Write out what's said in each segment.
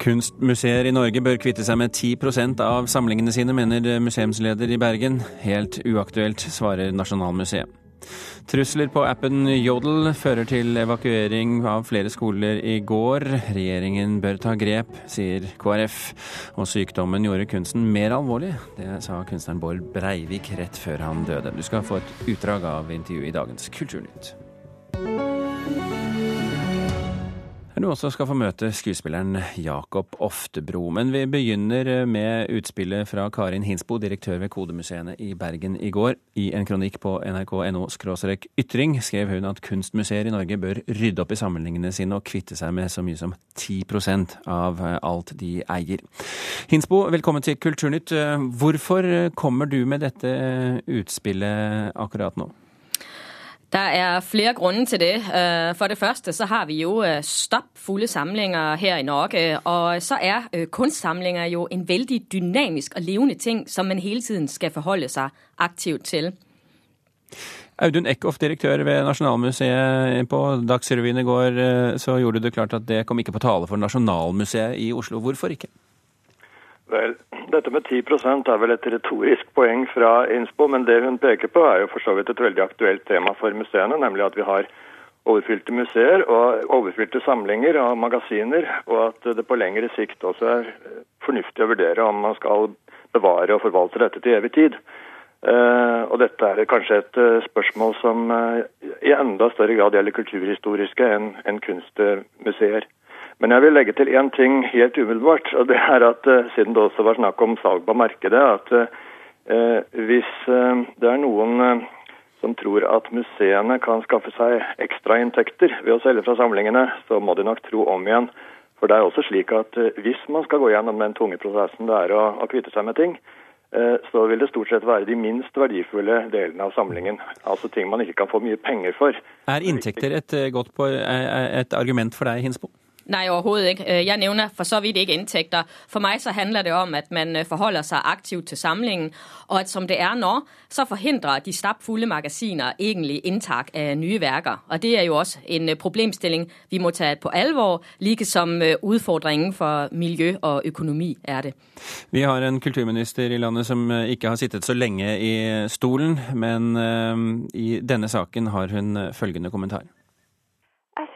Kunstmuseer i Norge bør kvitte seg med 10% av samlingene sine, mener museumsleder i Bergen. Helt uaktuelt, svarer Nasjonalmuseet. Trusler på appen Jodel fører til evakuering av flere skoler i går. Regjeringen bør ta grep, sier KrF. Og sykdommen gjorde kunsten mer alvorlig. Det sa kunstneren Bård Breivik rett før han døde. Du skal få et utdrag av intervjuet i dagens Kulturnytt. Du også skal få møte skuespilleren Jakob Oftebro. Men vi begynner med utspillet fra Karin Hinsbo, direktør ved Kodemuseene i Bergen i går. I en kronikk på nrk.no ytring skrev hun at kunstmuseer i Norge bør rydde opp i sammenligningene sine og kvitte seg med så mye som 10% av alt de eier. Hinsbo, velkommen til Kulturnytt. Hvorfor kommer du med dette utspillet akkurat nå? Der er flere grunner til det. Øh, for det første så har vi jo øh, stappfulle samlinger her i Norge. Og så er øh, kunstsamlinger jo en veldig dynamisk og levende ting som man hele tiden skal forholde seg aktivt til. Audun Eckhoff, direktør ved Nasjonalmuseet. På Dagsrevyen i går så gjorde du det klart at det kom ikke på tale for Nasjonalmuseet i Oslo. Hvorfor ikke? Vel, dette med 10% er vel et retorisk poeng fra Innspo, men det hun peker på er jo for så vidt et veldig aktuelt tema for museene, nemlig at vi har overfylte museer og overfylte samlinger og magasiner, og at det på lengre sikt også er fornuftig å vurdere om man skal bevare og forvalte dette til evig tid. Uh, og dette er kanskje et uh, spørsmål som i enda større grad gjelder kulturhistoriske enn en kunstmuseer. Men jeg vil legge til én ting helt umiddelbart. og det er at uh, Siden det også var snakk om salg på markedet, at eh, hvis eh, det er noen som tror at museene kan skaffe seg ekstrainntekter ved å selge fra samlingene, så må de nok tro om igjen. For det er også slik at hvis man skal gå gjennom den tunge prosessen det er å, å kvitte seg med ting, så vil det stort sett være de minst verdifulle delene av samlingen. Altså ting man ikke kan få mye penger for. Er inntekter et, godt på, et argument for deg, Hinsbo? Nei, overhovedet ikke. Øh, jeg nevner for så vidt ikke inntekter. For meg så handler det om at man øh, forholder seg aktivt til samlingen, og at som det er nå, så forhindrer de stappfulle magasiner egentlig inntak av nye verker. Og det er jo også en øh, problemstilling vi må ta på alvor, like som utfordringen for miljø og økonomi er det. Vi har en kulturminister i landet som ikke har sittet så lenge i stolen, men i denne saken har hun følgende kommentar.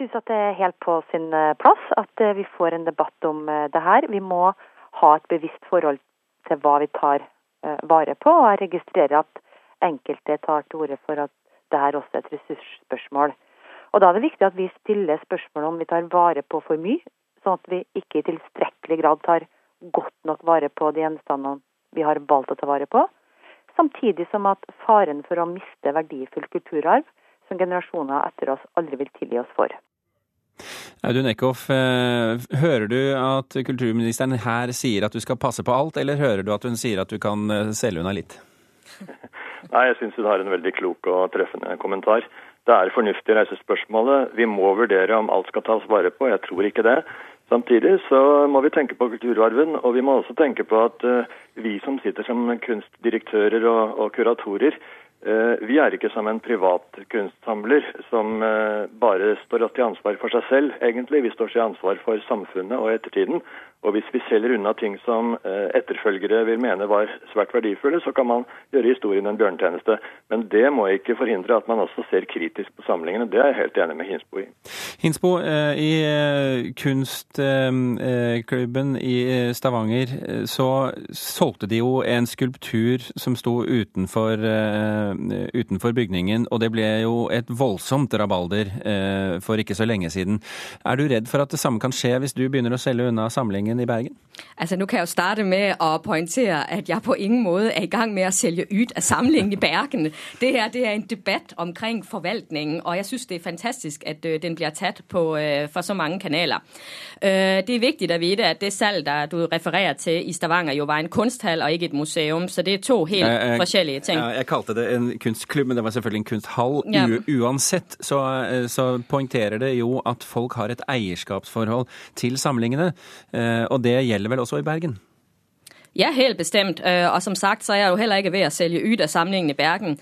Syns at det er helt på sin eh, plass at eh, vi får en debatt om eh, det her. Vi må ha et bevisst forhold til hva vi tar vare på. Og jeg registrerer at enkelte tar til orde for at det her også er et ressursspørsmål. Og Da er det viktig at vi stiller spørsmål om vi tar vare på for mye, sånn at vi ikke i tilstrekkelig grad tar godt nok vare på de gjenstandene vi har valgt å ta vare på. Samtidig som at faren for å miste verdifull kulturarv som generasjoner etter oss aldri vil tilgi oss for. Audun Eckhoff, eh, hører du at kulturministeren her sier at du skal passe på alt, eller hører du at hun sier at du kan eh, selge unna litt? Nei, jeg syns hun har en veldig klok og treffende kommentar. Det er fornuftig å reise spørsmålet. Vi må vurdere om alt skal tas vare på. Jeg tror ikke det. Samtidig så må vi tenke på kulturarven, og vi må også tenke på at uh, vi som sitter som kunstdirektører og, og kuratorer, Eh, vi er ikke som en privat kunstsamler som eh, bare står til ansvar for seg selv, egentlig. Vi står til ansvar for samfunnet og ettertiden. Og hvis vi selger unna ting som eh, etterfølgere vil mene var svært verdifulle, så kan man gjøre historien en bjørnetjeneste. Men det må ikke forhindre at man også ser kritisk på samlingene. Det er jeg helt enig med Hinsbo i. Hinsbo, i kunstklubben i Stavanger så solgte de jo en skulptur som sto utenfor Eh, utenfor bygningen, og det ble jo et voldsomt rabalder eh, for ikke så lenge siden. Er du redd for at det samme kan skje hvis du begynner å selge unna samlingen i Bergen? Altså, Nå kan jeg jo starte med å poengtere at jeg på ingen måte er i gang med å selge ut av samlingen i Bergen. Det her det er en debatt omkring forvaltningen, og jeg syns det er fantastisk at uh, den blir tatt på, uh, for så mange kanaler. Uh, det er viktig å vite at det salg du refererer til i Stavanger, jo var en kunsthall og ikke et museum, så det er to helt jeg, jeg, forskjellige ting. Jeg, jeg kalte det en kunstklubb, men det var selvfølgelig en kunsthall. Ja. Uansett så, så, poengterer det jo at folk har et eierskapsforhold til samlingene. Eh, og det gjelder vel også i Bergen? Ja, helt bestemt. Øh, og som sagt, så er jeg jo heller ikke ved å selge ut av samlingen i Bergen.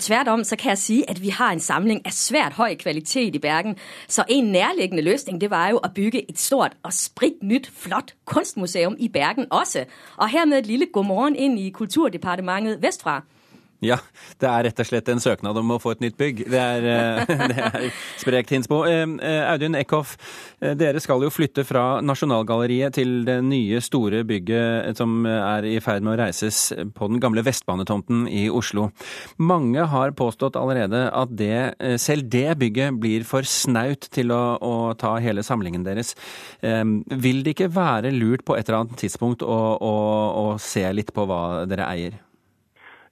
Tvert om, så kan jeg si at vi har en samling av svært høy kvalitet i Bergen. Så en nærliggende løsning det var jo å bygge et stort og spritnytt, flott kunstmuseum i Bergen også. Og hermed et lille godmorgen inn i Kulturdepartementet vestfra. Ja, det er rett og slett en søknad om å få et nytt bygg. Det er, eh, det er sprekt Hinsbo. Eh, eh, Audun Eckhoff, dere skal jo flytte fra Nasjonalgalleriet til det nye, store bygget som er i ferd med å reises på den gamle Vestbanetomten i Oslo. Mange har påstått allerede at det, selv det bygget blir for snaut til å, å ta hele samlingen deres. Vil det ikke være lurt på et eller annet tidspunkt å, å, å se litt på hva dere eier?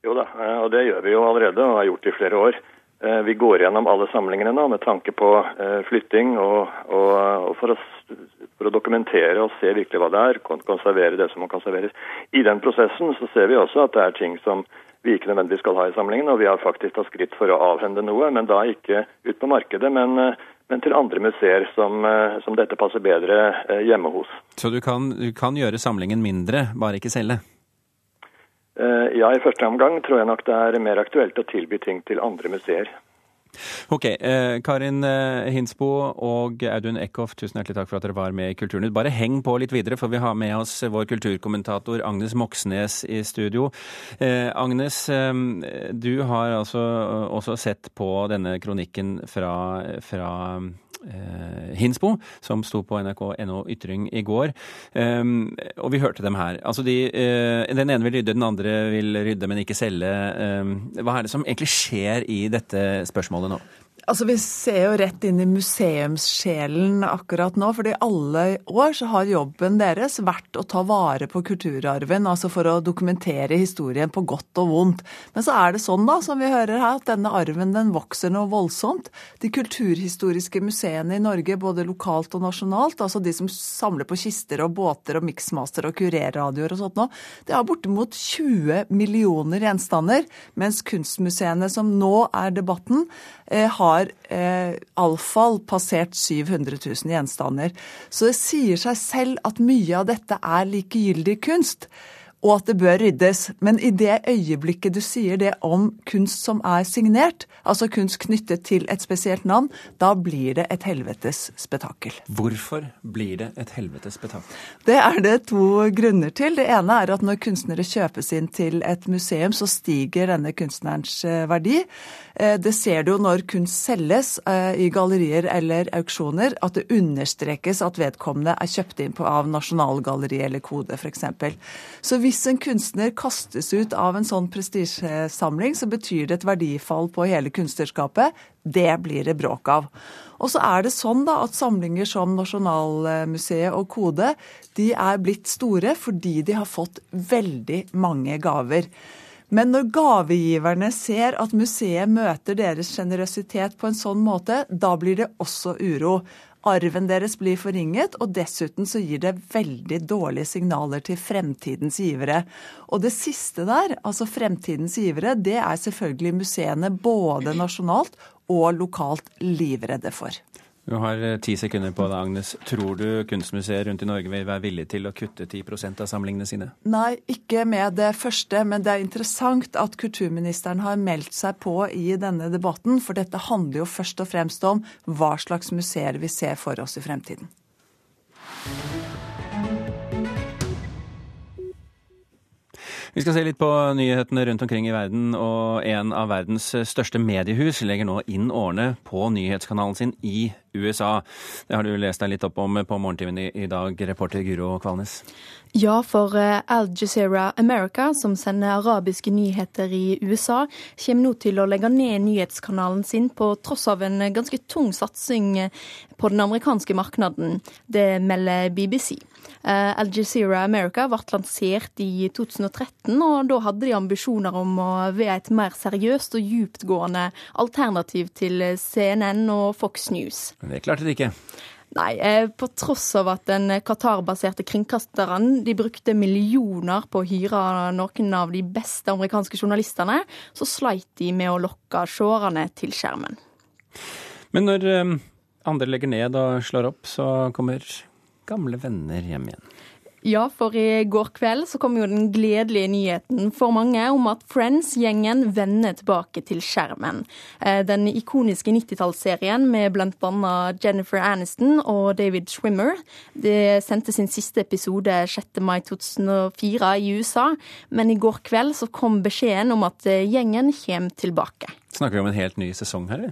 Jo da, eh, og det gjør vi jo allerede og har gjort i flere år. Eh, vi går gjennom alle samlingene nå med tanke på eh, flytting og, og, og for, å, for, å, dokumentere og se virkelig hva det er, konservere det som må konserveres. I den prosessen så ser vi også at det er ting som vi ikke nødvendigvis skal ha i samlingen, og vi har faktisk tatt skritt for å avhende noe, men da ikke ut på markedet, men, men til andre museer som, som, dette passer bedre hjemme hos. Så du kan, du kan gjøre samlingen mindre, bare ikke selge? Eh, ja, i første omgang tror jeg nok det er mer aktuelt å tilby ting til andre museer. Ok, eh, Karin eh, Hinsbo og Audun Eckhoff, tusen hjertelig takk for at dere var med i Kulturnytt. Bare heng på litt videre, for vi har med oss vår kulturkommentator Agnes Moxnes i studio. Agnes, du har altså også sett på denne kronikken fra, fra Hinsbo, som sto på nrk.no Ytring i går. Um, og vi hørte dem her. Altså de, uh, den ene vil rydde, den andre vil rydde, men ikke selge. Um, hva er det som egentlig skjer i dette spørsmålet nå? Altså, Vi ser jo rett inn i museumssjelen akkurat nå. fordi alle år så har jobben deres vært å ta vare på kulturarven. Altså for å dokumentere historien på godt og vondt. Men så er det sånn, da, som vi hører her, at denne arven den vokser noe voldsomt. De kulturhistoriske museene i Norge, både lokalt og nasjonalt, altså de som samler på kister og båter og miksmaster og kurerradioer og sånt nå, de har bortimot 20 millioner gjenstander. Mens kunstmuseene, som nå er debatten, eh, har har eh, iallfall passert 700 000 gjenstander. Så det sier seg selv at mye av dette er likegyldig kunst og at det bør ryddes. Men i det øyeblikket du sier det om kunst som er signert, altså kunst knyttet til et spesielt navn, da blir det et helvetes spetakkel. Hvorfor blir det et helvetes spetakkel? Det er det to grunner til. Det ene er at når kunstnere kjøpes inn til et museum, så stiger denne kunstnerens eh, verdi. Eh, det ser du når kunst selges eh, i gallerier eller auksjoner, at det understrekes at vedkommende er kjøpt inn på av Nasjonalgalleriet eller Kode f.eks. Så hvis hvis en kunstner kastes ut av en sånn prestisjesamling, så betyr det et verdifall på hele kunstnerskapet. Det blir det bråk av. Og så er det sånn da at samlinger som Nasjonalmuseet og Kode de er blitt store fordi de har fått veldig mange gaver. Men når gavegiverne ser at museet møter deres sjenerøsitet på en sånn måte, da blir det også uro. Arven deres blir forringet, og dessuten så gir det veldig dårlige signaler til fremtidens givere. Og det siste der, altså fremtidens givere, det er selvfølgelig museene både nasjonalt og lokalt livredde for. Du har eh, ti sekunder på deg, Agnes. Tror du kunstmuseer rundt i Norge vil være villige til å kutte 10% av samlingene sine? Nei, ikke med det første, men det er interessant at kulturministeren har meldt seg på i denne debatten, for dette handler jo først og fremst om hva slags museer vi ser for oss i fremtiden. Vi skal se litt på nyhetene rundt omkring i verden, og en av verdens største mediehus legger nå inn årene på nyhetskanalen sin i USA. Det har du lest deg litt opp om på Morgentimen i dag, reporter Guro Kvalnes. Ja, for eh, Al Jazeera America, som sender arabiske nyheter i USA, kommer nå til å legge ned nyhetskanalen sin på tross av en ganske tung satsing på den amerikanske markedet. Det melder BBC. Eh, Al Jazeera America ble lansert i 2013, og da hadde de ambisjoner om å være et mer seriøst og dyptgående alternativ til CNN og Fox News. Det klarte de ikke. Nei, eh, på tross av at den Qatar-baserte kringkasteren de brukte millioner på å hyre noen av de beste amerikanske journalistene, så sleit de med å lokke seerne til skjermen. Men når eh, andre legger ned og slår opp, så kommer gamle venner hjem igjen? Ja, for i går kveld så kom jo den gledelige nyheten for mange om at Friends-gjengen vender tilbake til skjermen. Eh, den ikoniske 90-tallsserien med bl.a. Jennifer Aniston og David Schwimmer det sendte sin siste episode 6. mai 2004 i USA, men i går kveld så kom beskjeden om at eh, gjengen kommer tilbake. Snakker vi om en helt ny sesong her?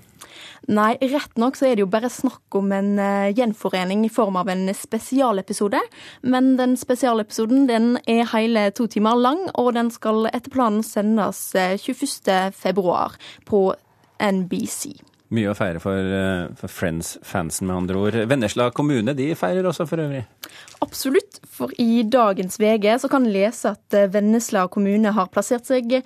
Nei, rett nok så er det jo bare snakk om en uh, gjenforening i form av en spesialepisode. Men den spesialepisoden den er hele to timer lang, og den skal etter planen sendes eh, 21.2 på NBC. Mye å feire for, eh, for Friends-fansen, med andre ord. Vennesla kommune de feirer også, for øvrig? Absolutt, for i dagens VG så kan lese at eh, Vennesla kommune har plassert seg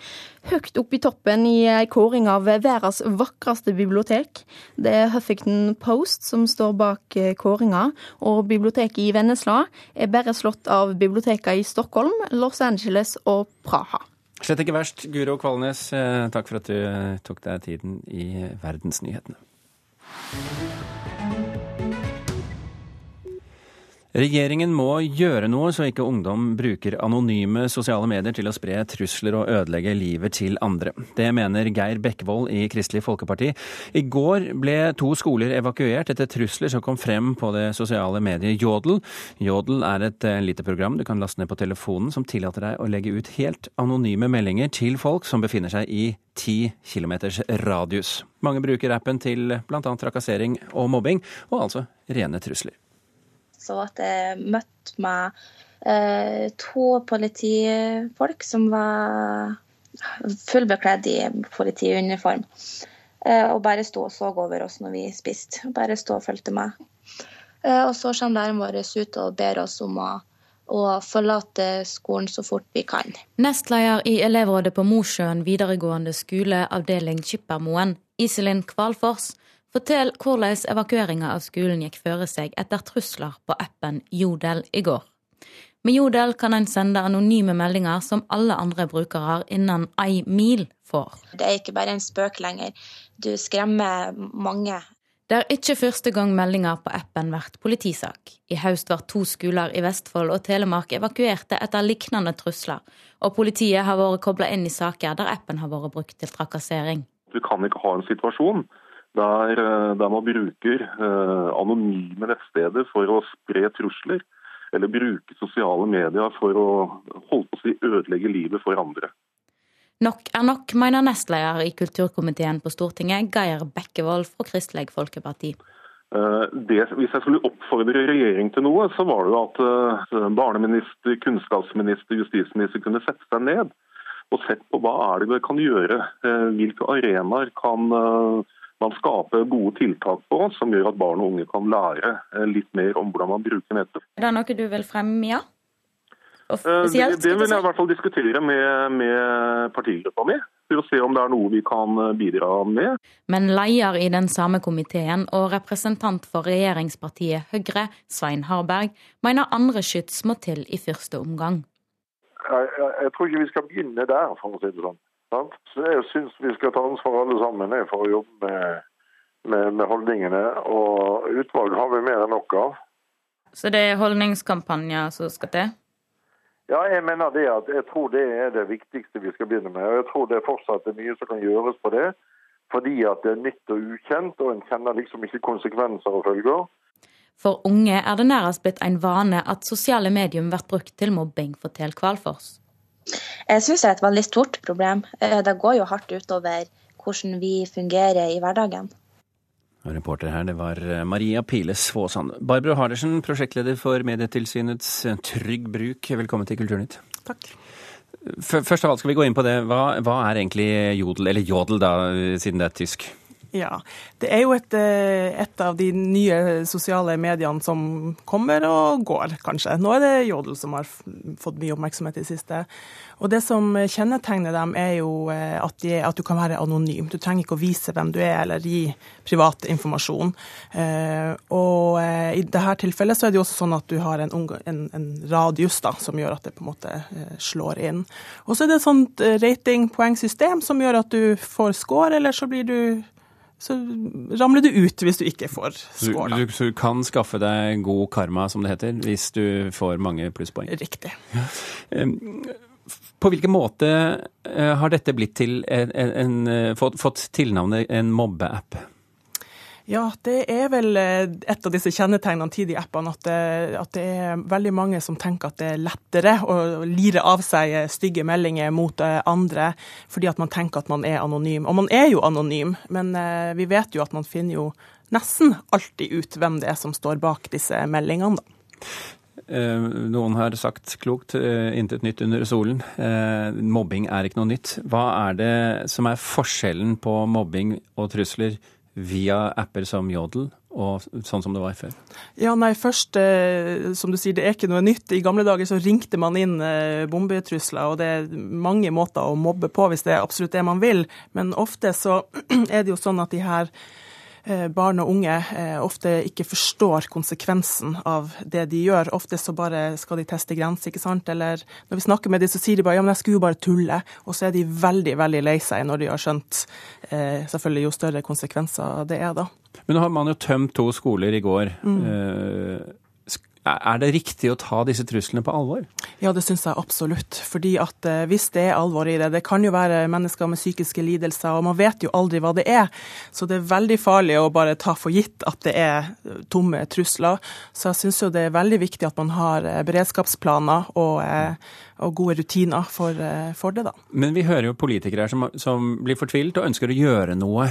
høyt oppe i toppen i ei kåring av verdens vakreste bibliotek. Det er Huffington Post som står bak eh, kåringa, og biblioteket i Vennesla er bare slått av bibliotekene i Stockholm, Los Angeles og Praha. Slett ikke verst. Guro Kvalnes, eh, takk for at du tok deg tiden i Verdensnyhetene. Regjeringen må gjøre noe så ikke ungdom bruker anonyme sosiale medier til å spre trusler og ødelegge livet til andre. Det mener Geir Bekkevold i Kristelig Folkeparti. I går ble to skoler evakuert etter trusler som kom frem på det sosiale mediet Jodel. Jodel er et eh, lite program du kan laste ned på telefonen som tillater deg å legge ut helt anonyme meldinger til folk som befinner seg i ti kilometers radius. Mange bruker appen til bl.a. trakassering og mobbing, og altså rene trusler så at jeg møtte meg eh, to politifolk som var fullbekledd i politiuniform. Eh, og bare sto og så over oss når vi spiste. Bare sto og fulgte med. Eh, og så kommer læreren vår ut og ber oss om å, å forlate skolen så fort vi kan. Nestleder i elevrådet på Mosjøen videregående skole, avdeling Kippermoen, Iselin Kvalfors, Fortell hvordan evakueringa av skolen gikk føre seg etter trusler på appen Jodel i går. Med Jodel kan en sende anonyme meldinger som alle andre brukere innen ei mil får. Det er ikke bare en spøk lenger. Du skremmer mange. Det er ikke første gang meldinger på appen blir politisak. I høst var to skoler i Vestfold og Telemark evakuerte etter lignende trusler, og politiet har vært kobla inn i saker der appen har vært brukt til trakassering. Du kan ikke ha en situasjon der, eh, der man bruker eh, anonyme nettsteder for å spre trusler, eller bruke sosiale medier for å holde på å si ødelegge livet for andre. Nok er nok, mener nestleder i kulturkomiteen på Stortinget, Geir Bekkevold fra Kristelig Folkeparti. Eh, det, hvis jeg skulle oppfordre regjeringen til noe, så var det at barneminister, kunnskapsminister, justisminister kunne sette seg ned og sett på hva er det vi kan gjøre. Hvilke arenaer kan man skaper gode tiltak på som gjør at barn og unge kan lære eh, litt mer om hvordan man bruker nettet. Er det noe du vil fremme, ja? Offisielt, det, det, vil jeg i hvert fall diskutere med, med partigruppa mi, for å se om det er noe vi kan eh, bidra med. Men leder i den samme komiteen og representant for regjeringspartiet Høyre, Svein Harberg, mener andre skyts må til i første omgang. Jeg, jeg, jeg tror ikke vi skal begynne der, for å si det sånn. Så jeg syns vi skal ta ansvar alle sammen for å jobbe med, med, med, holdningene. Og utvalg har vi mer enn nok av. Så det er holdningskampanjer som skal til? Ja, jeg mener det at jeg tror det er det viktigste vi skal begynne med. Og jeg tror det er fortsatt er mye som kan gjøres på det. Fordi at det er nytt og ukjent, og en kjenner liksom ikke konsekvenser og følger. For unge er det nærmest blitt en vane at sosiale medium blir brukt til mobbing, forteller Kvalfors. Jeg syns det er et veldig stort problem. Eh, det går jo hardt utover hvordan vi fungerer i hverdagen. Reporter her, det var eh, Maria Piles-Svåsand. Barbro Hardersen, prosjektleder for Medietilsynets eh, Trygg bruk, velkommen til Kulturnytt. Takk. Først av alt skal vi gå inn på det. Hva, hva er egentlig jodel, eller jodel da, siden det er tysk? Ja, det er jo et, eh, et, av de nye sosiale mediene som kommer og går, kanskje. Nå er det Jodel som har fått mye oppmerksomhet i det siste. Og det som kjennetegner dem, er jo eh, at, de, at, du kan være anonym. Du trenger ikke å vise hvem du er, eller gi privat informasjon. Eh, og i dette tilfellet så er det jo også sånn at du har en, en, en radius da, som gjør at det på en måte slår inn. Og så er det et sånt ratingpoengsystem som gjør at du får score, eller så blir du så ramler du ut hvis du ikke får score. Du, du, du, kan skaffe deg god karma, som det heter, hvis du får mange plusspoeng? Riktig. På hvilken måte eh, har dette blitt til en, en, en, eh, fått, fått tilnavnet en mobbeapp? Ja, det er vel eh, et av disse kjennetegnene til de appene at det, at det, er veldig mange som tenker at det er lettere å lire av seg stygge meldinger mot eh, andre, fordi at man tenker at man er anonym. Og man er jo anonym, men eh, vi vet jo at man finner jo nesten alltid ut hvem det er som står bak disse meldingene, da. Noen har sagt klokt, intet nytt under solen. Mobbing er ikke noe nytt. Hva er det som er forskjellen på mobbing og trusler via apper som Jodel og sånn som det var før? Ja, nei, først, eh, som du sier, det er ikke noe nytt. I gamle dager så ringte man inn eh, bombetrusler, og det er mange måter å mobbe på hvis det er absolutt det man vil. Men ofte så er det jo sånn at de her barn og unge eh, ofte ikke forstår konsekvensen av det de gjør. Ofte så bare skal de teste grenser, ikke sant. Eller når vi snakker med dem, så sier de bare ja, men jeg skulle jo bare tulle. Og så er de veldig, veldig lei seg når de har skjønt eh, selvfølgelig jo større konsekvenser det er, da. Men nå har man jo tømt to skoler i går. Mm. Er det riktig å ta disse truslene på alvor? Ja, det syns jeg absolutt. Fordi at eh, hvis det er alvor i det Det kan jo være mennesker med psykiske lidelser, og man vet jo aldri hva det er. Så det er veldig farlig å bare ta for gitt at det er eh, tomme trusler. Så jeg syns jo det er veldig viktig at man har eh, beredskapsplaner og, og gode rutiner for, for, det, da. Men vi hører jo politikere som, som blir fortvilt og ønsker å gjøre noe.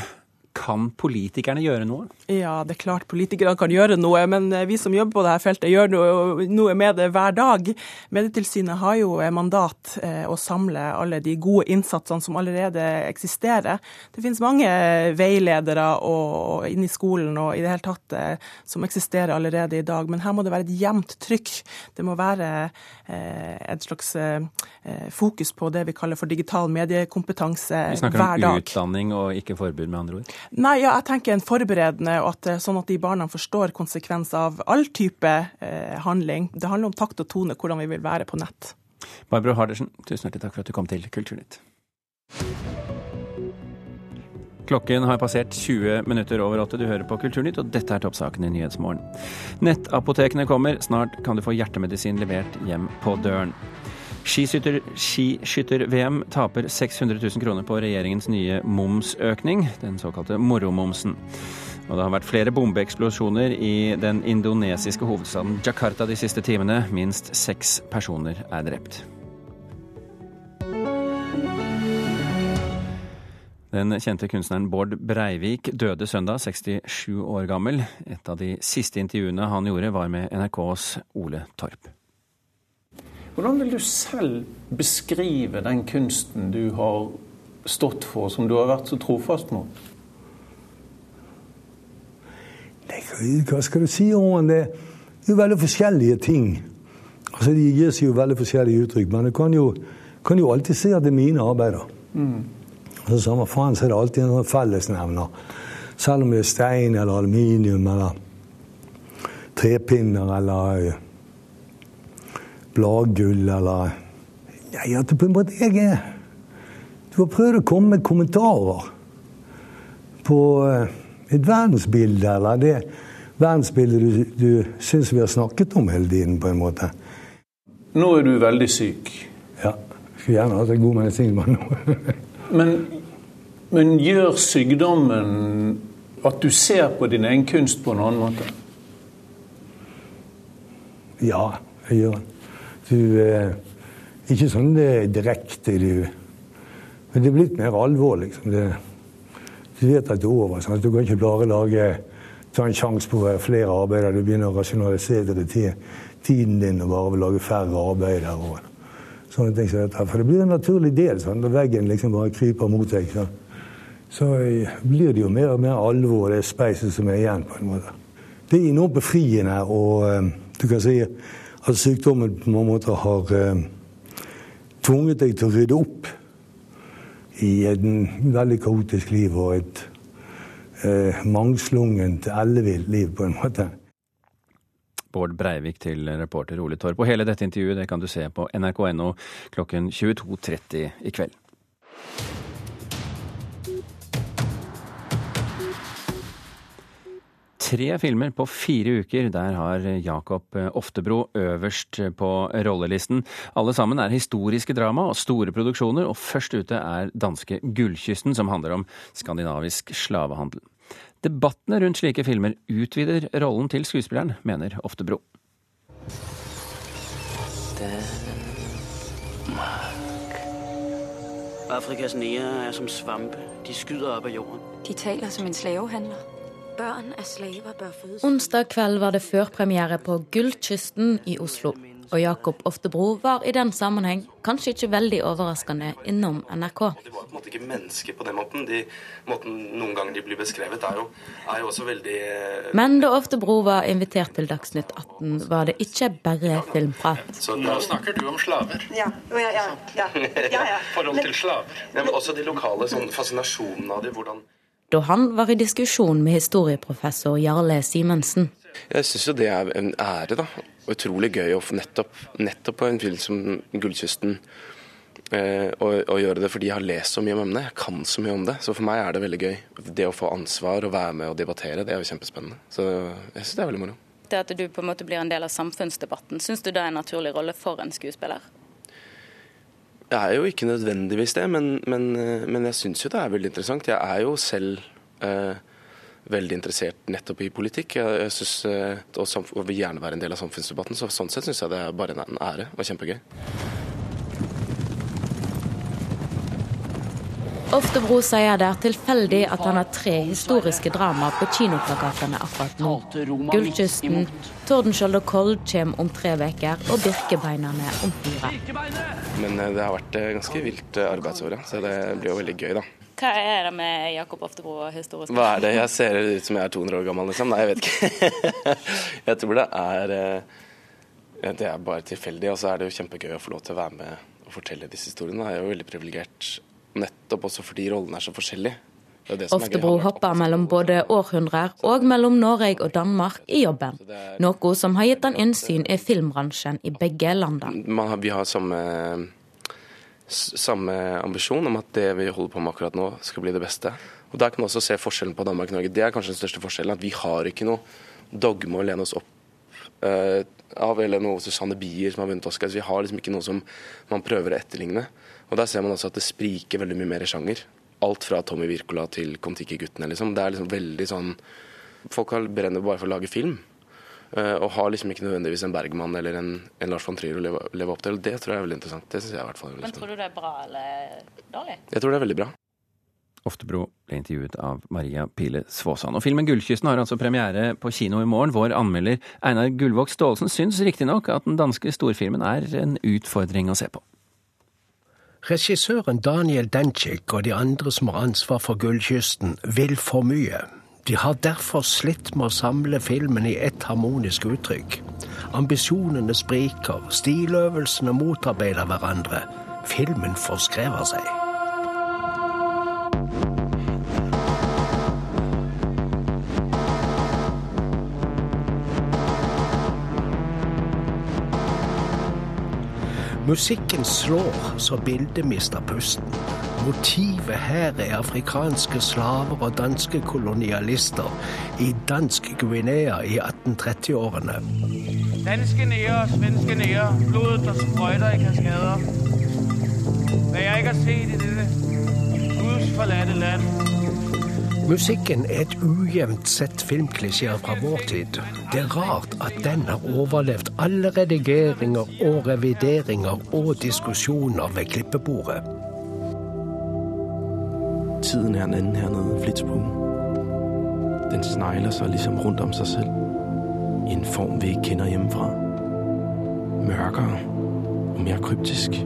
Kan politikerne gjøre noe? Ja, det er klart politikerne kan gjøre noe, men eh, vi som jobber på dette feltet gjør noe, noe med det hver dag. Medietilsynet har jo mandat eh, å samle alle de gode innsatsene som allerede eksisterer. Det finnes mange veiledere og, inne i skolen og i det hele tatt eh, som eksisterer allerede i dag, men her må det være et jevnt trykk. Det må være eh, et slags eh, fokus på det vi kaller for digital mediekompetanse hver dag. Vi snakker om utdanning og ikke forbud, med andre ord? Nei, ja, jeg tenker en forberedende, at, eh, sånn at de barna forstår konsekvenser av all type eh, handling. Det handler om takt og tone, hvordan vi vil være på nett. Barbro Hardersen, tusen hjertelig takk for at du kom til Kulturnytt. Klokken har passert 20 minutter over åtte. Du hører på Kulturnytt, og dette er toppsakene i Nyhetsmorgen. Nettapotekene kommer. Snart kan du få hjertemedisin levert hjem på døren. Skiskytter-VM taper 600 000 kroner på regjeringens nye momsøkning, den såkalte moromomsen. Og det har vært flere bombeeksplosjoner i den indonesiske hovedstaden Jakarta de siste timene. Minst seks personer er drept. Den kjente kunstneren Bård Breivik døde søndag, 67 år gammel. Et av de siste intervjuene han gjorde, var med NRKs Ole Torp. Hvordan vil du selv beskrive den kunsten du har stått for, som du har vært så trofast mot? Hva skal du si om det? Det er jo veldig forskjellige ting. Altså, De gir seg jo veldig forskjellige uttrykk, men du kan jo, kan jo alltid si at det er mine arbeider. Mm. Altså, samme faen så er det alltid en sånn fellesnevner. Selv om det er stein eller aluminium eller trepinner eller bladgull eller Nei, at det på en måte jeg er Du har prøvd å komme med kommentarer på eh, et verdensbilde, eller det verdensbildet du, du syns vi har snakket om hele tiden, på en måte. Nå er du veldig syk. Ja. Skulle gjerne hatt en god medisin, men nå men, men gjør sykdommen at du ser på din egen kunst på en annen måte? Ja, jeg gjør det. Du eh, Ikke sånn det direkte, du. Men det er blitt mer alvor, liksom. Det, du vet at det er over. Sant? Du kan ikke bare lage, ta en sjanse på flere arbeider. Du begynner å rasjonalisere til tiden din og bare vil lage færre arbeider. og sånne ting som dette. For det blir en naturlig del sånn, når veggen liksom bare kryper mot deg. Så, så blir det jo mer og mer alvor, det speiset som er igjen. på en måte. Det er enormt befriende og eh, du kan si at sykdommen på mange måter har eh, tvunget deg til å rydde opp i et veldig kaotisk liv og et eh, mangslungent, ellevilt liv, på en måte. Bård Breivik til reporter Ole Torp. Og hele dette intervjuet det kan du se på nrk.no klokken 22.30 i kveld. Tre filmer på fire uker, der har Jakob Oftebro øverst på rollelisten. Alle sammen er historiske drama og store produksjoner, og først ute er danske Gullkysten, som handler om skandinavisk slavehandel. Debattene rundt slike filmer utvider rollen til skuespilleren, mener Oftebro. Danmark. Afrikas nære er som svampe. De skyder opp av jorden. De taler som en slavehandler. Onsdag kveld var det førpremiere på Gullkysten i Oslo. Og Jakob Oftebro var i den sammenheng kanskje ikke veldig overraskende innom NRK. De var på en måte ikke mennesker på den måten. De måten noen ganger de blir beskrevet, er jo, er jo også veldig eh, Men da Oftebro var invitert til Dagsnytt 18, var det ikke bare filmprat. Så Nå snakker du om slaver. Ja, ja, ja. ja. ja, ja. Forhold til slaver. Men også de lokale sånn, fascinasjonene av dem. Hvordan Da han var i diskusjon med historieprofessor Jarle Simensen. Jeg syns jo det er en ære, da. Og utrolig gøy å få nettopp, nettopp på en film som 'Gullkysten' eh, å, å gjøre det fordi jeg har lest så mye om emnet. Jeg kan så mye om det. Så for meg er det veldig gøy. Det å få ansvar og være med og debattere, det er jo kjempespennende. Så jeg syns det er veldig moro. Det at du på en måte blir en del av samfunnsdebatten, syns du det er en naturlig rolle for en skuespiller? Jeg er jo ikke nødvendigvis det, men, men, eh, men jeg syns jo det er veldig interessant. Jeg er jo selv eh, veldig interessert nettopp i politikk. Jeg, jeg synes, eh, og, og vil gjerne være en del av samfunnsdebatten. Så sånn sett syns jeg det er bare en ære og kjempegøy. Oftebro sier det er tilfeldig at han har tre historiske drama på kinoplakatene akkurat nå. Gullkysten, Tordenskjold og Kold kommer om tre uker, og Birkebeinerne om fire. Men eh, det har vært eh, ganske vilt eh, arbeidsår, ja. så det blir jo veldig gøy, da. Hva er det med Jakob Oftebro historisk Hva er det? Jeg ser ut som jeg er 200 år gammel, liksom? Nei, jeg vet ikke. jeg tror det er Det er bare tilfeldig, og så er det jo kjempegøy å få lov til å være med og fortelle disse historiene. Jeg er jo veldig privilegert nettopp også fordi rollene er så forskjellige. Det det som. Oftebro hopper mellom både århundrer og mellom Norge og Danmark i jobben. Noe som har gitt han innsyn i filmbransjen i begge landene. Vi har samme, samme ambisjon om at det vi holder på med akkurat nå, skal bli det beste. Og Der kan man også se forskjellen på Danmark og Norge. Det er kanskje den største forskjellen. At vi har ikke noe dogme å lene oss opp uh, av, eller noe Susanne Bier som har vunnet Oscar. Så vi har liksom ikke noe som man prøver å etterligne. Og Der ser man også at det spriker veldig mye mer i sjanger. Alt fra Tommy Wirkola til Kon-Tiki-guttene. Liksom. Det er liksom veldig sånn Folk har brenner bare for å lage film. eh, og har liksom ikke nødvendigvis en Bergman eller en, en Lars von Trier å leve, leve opp til. og Det tror jeg er veldig interessant. Det synes jeg i hvert fall er veldig Men tror du det er bra eller dårlig? Jeg tror det er veldig bra. Oftebro ble intervjuet av Maria Pile Svåsand. Og filmen 'Gullkysten' har altså premiere på kino i morgen. Vår anmelder Einar Gullvåg Staalesen syns riktignok at den danske storfilmen er en utfordring å se på. Regissøren Daniel Dencik og de andre som har ansvar for Gullkysten, vil for mye. De har derfor slitt med å samle filmen i ett harmonisk uttrykk. Ambisjonene spriker, stiløvelsene motarbeider hverandre. Filmen forskrever seg. Musikken slår så bildet mister pusten. Motivet her er afrikanske slaver og danske kolonialister i dansk Guinea i 1830-årene. Danske nære og svenske nære, blodet der sprøjter i kaskader. Hvad jeg ikke har set i dette gudsforladte land. Musikken er et ujevnt sett filmklisjeer fra vår tid. Det er rart at den har overlevd alle redigeringer og revideringer og diskusjoner ved klippebordet. Tiden er en anden hernede, Flitsbuen. Den snegler seg liksom rundt om seg selv. I en form, vi ikke kjenner hjemmefra. Mørkere og mer kryptisk.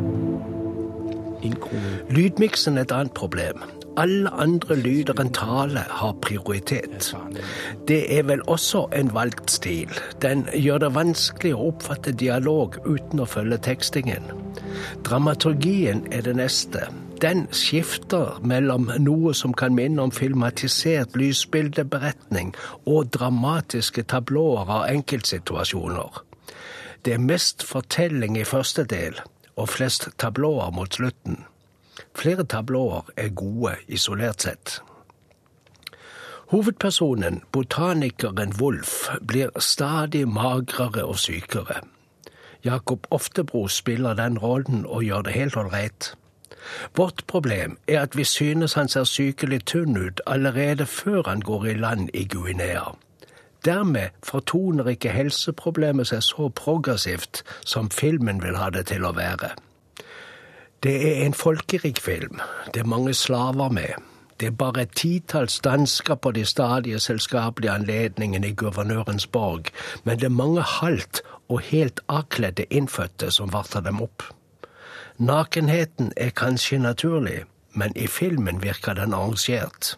Lydmiksen er et annet problem. Alle andre lyder enn tale har prioritet. Det er vel også en valgt stil. Den gjør det vanskelig å oppfatte dialog uten å følge tekstingen. Dramaturgien er det neste. Den skifter mellom noe som kan minne om filmatisert lysbildeberetning og dramatiske tablåer av enkeltsituasjoner. Det er mest fortelling i første del, og flest tablåer mot slutten. Flere tablåer er gode isolert sett. Hovedpersonen, botanikeren Wolf, blir stadig magrere og sykere. Jakob Oftebro spiller den rollen og gjør det helt ålreit. Vårt problem er at vi synes han ser sykelig tynn ut allerede før han går i land i Guinea. Dermed fortoner ikke helseproblemet seg så progressivt som filmen vil ha det til å være. Det er en folkerik film. Det er mange slaver med. Det er bare et titalls dansker på de stadige selskapelige anledningene i guvernørens borg, men det er mange halvt og helt avkledde innfødte som varter dem opp. Nakenheten er kanskje naturlig, men i filmen virker den arrangert.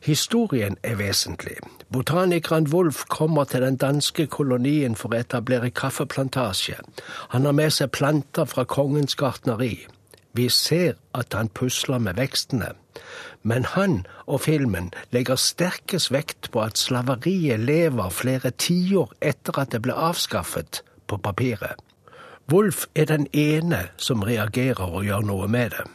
Historien er vesentlig. Botanikeren Wolf kommer til den danske kolonien for å etablere kaffeplantasje. Han har med seg planter fra kongens gartneri. Vi ser at han pusler med vekstene. Men han og filmen legger sterkest vekt på at slaveriet lever flere tiår etter at det ble avskaffet på papiret. Wolf er den ene som reagerer og gjør noe med det.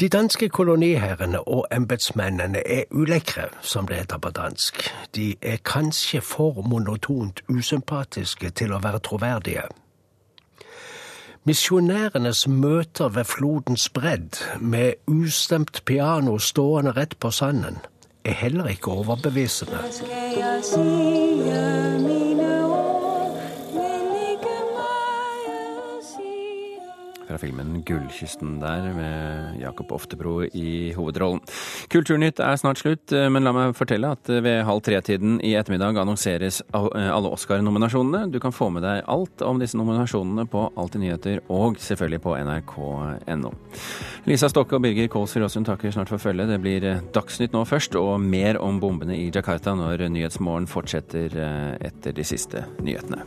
De danske koloniherrene og embetsmennene er ulekre, som det heter på dansk. De er kanskje for monotont usympatiske til å være troverdige. Misjonærenes møter ved flodens bredd, med ustemt piano stående rett på sanden, er heller ikke overbevisende. Fra filmen 'Gullkysten' der, med Jakob Oftebro i hovedrollen. Kulturnytt er snart slutt, men la meg fortelle at ved halv tre-tiden i ettermiddag annonseres alle Oscar-nominasjonene. Du kan få med deg alt om disse nominasjonene på Alltid nyheter, og selvfølgelig på nrk.no. Lisa Stokke og Birger Kålsrud Aasund takker snart for følget. Det blir Dagsnytt nå først, og mer om bombene i Jakarta når Nyhetsmorgen fortsetter etter de siste nyhetene.